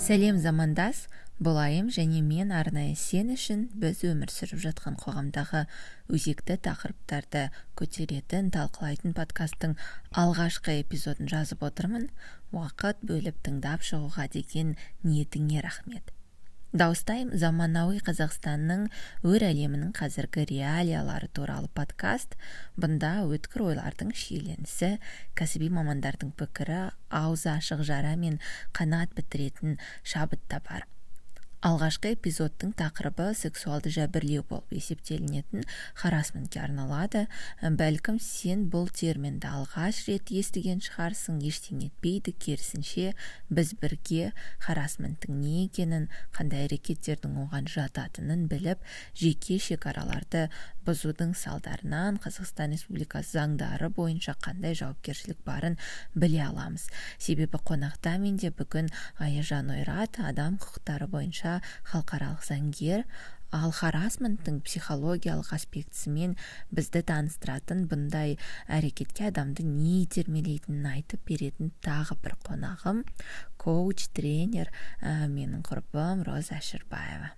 сәлем замандас бұл айым және мен арнайы сен үшін біз өмір сүріп жатқан қоғамдағы өзекті тақырыптарды көтеретін талқылайтын подкасттың алғашқы эпизодын жазып отырмын. Уақыт бөліп тыңдап шығуға деген ниетіңе рахмет. Дауыстайым заманауи қазақстанның өр әлемінің қазіргі реалиялары туралы подкаст. Бұнда өткір ойлардың шиеленісі кәсіби мамандардың пікірі аузы ашық жара мен қанат бітіретін шабыт та бар. Алғашқы эпизодтың тақырыбы сексуалды жәбірлеу болып есептелінетін харасментке арналады. Бәлкім сен бұл терминді алғаш рет естіген шығарсың ештеңе етпейді керісінше біз бірге харасменттің не екенін қандай әрекеттердің оған жататынын біліп жеке шекараларды бұзудың салдарынан қазақстан республикасы заңдары бойынша қандай жауапкершілік барын біле аламыз. Себебі қонақта менде бүгін аяжан ойрат адам құқықтары бойынша халықаралық заңгер. Ал харасменттің психологиялық аспектісімен бізді таныстыратын бұндай әрекетке адамды не итермелейтінін айтып беретін тағы бір қонағым коуч тренер ә, менің құрбым роза әшірбаева.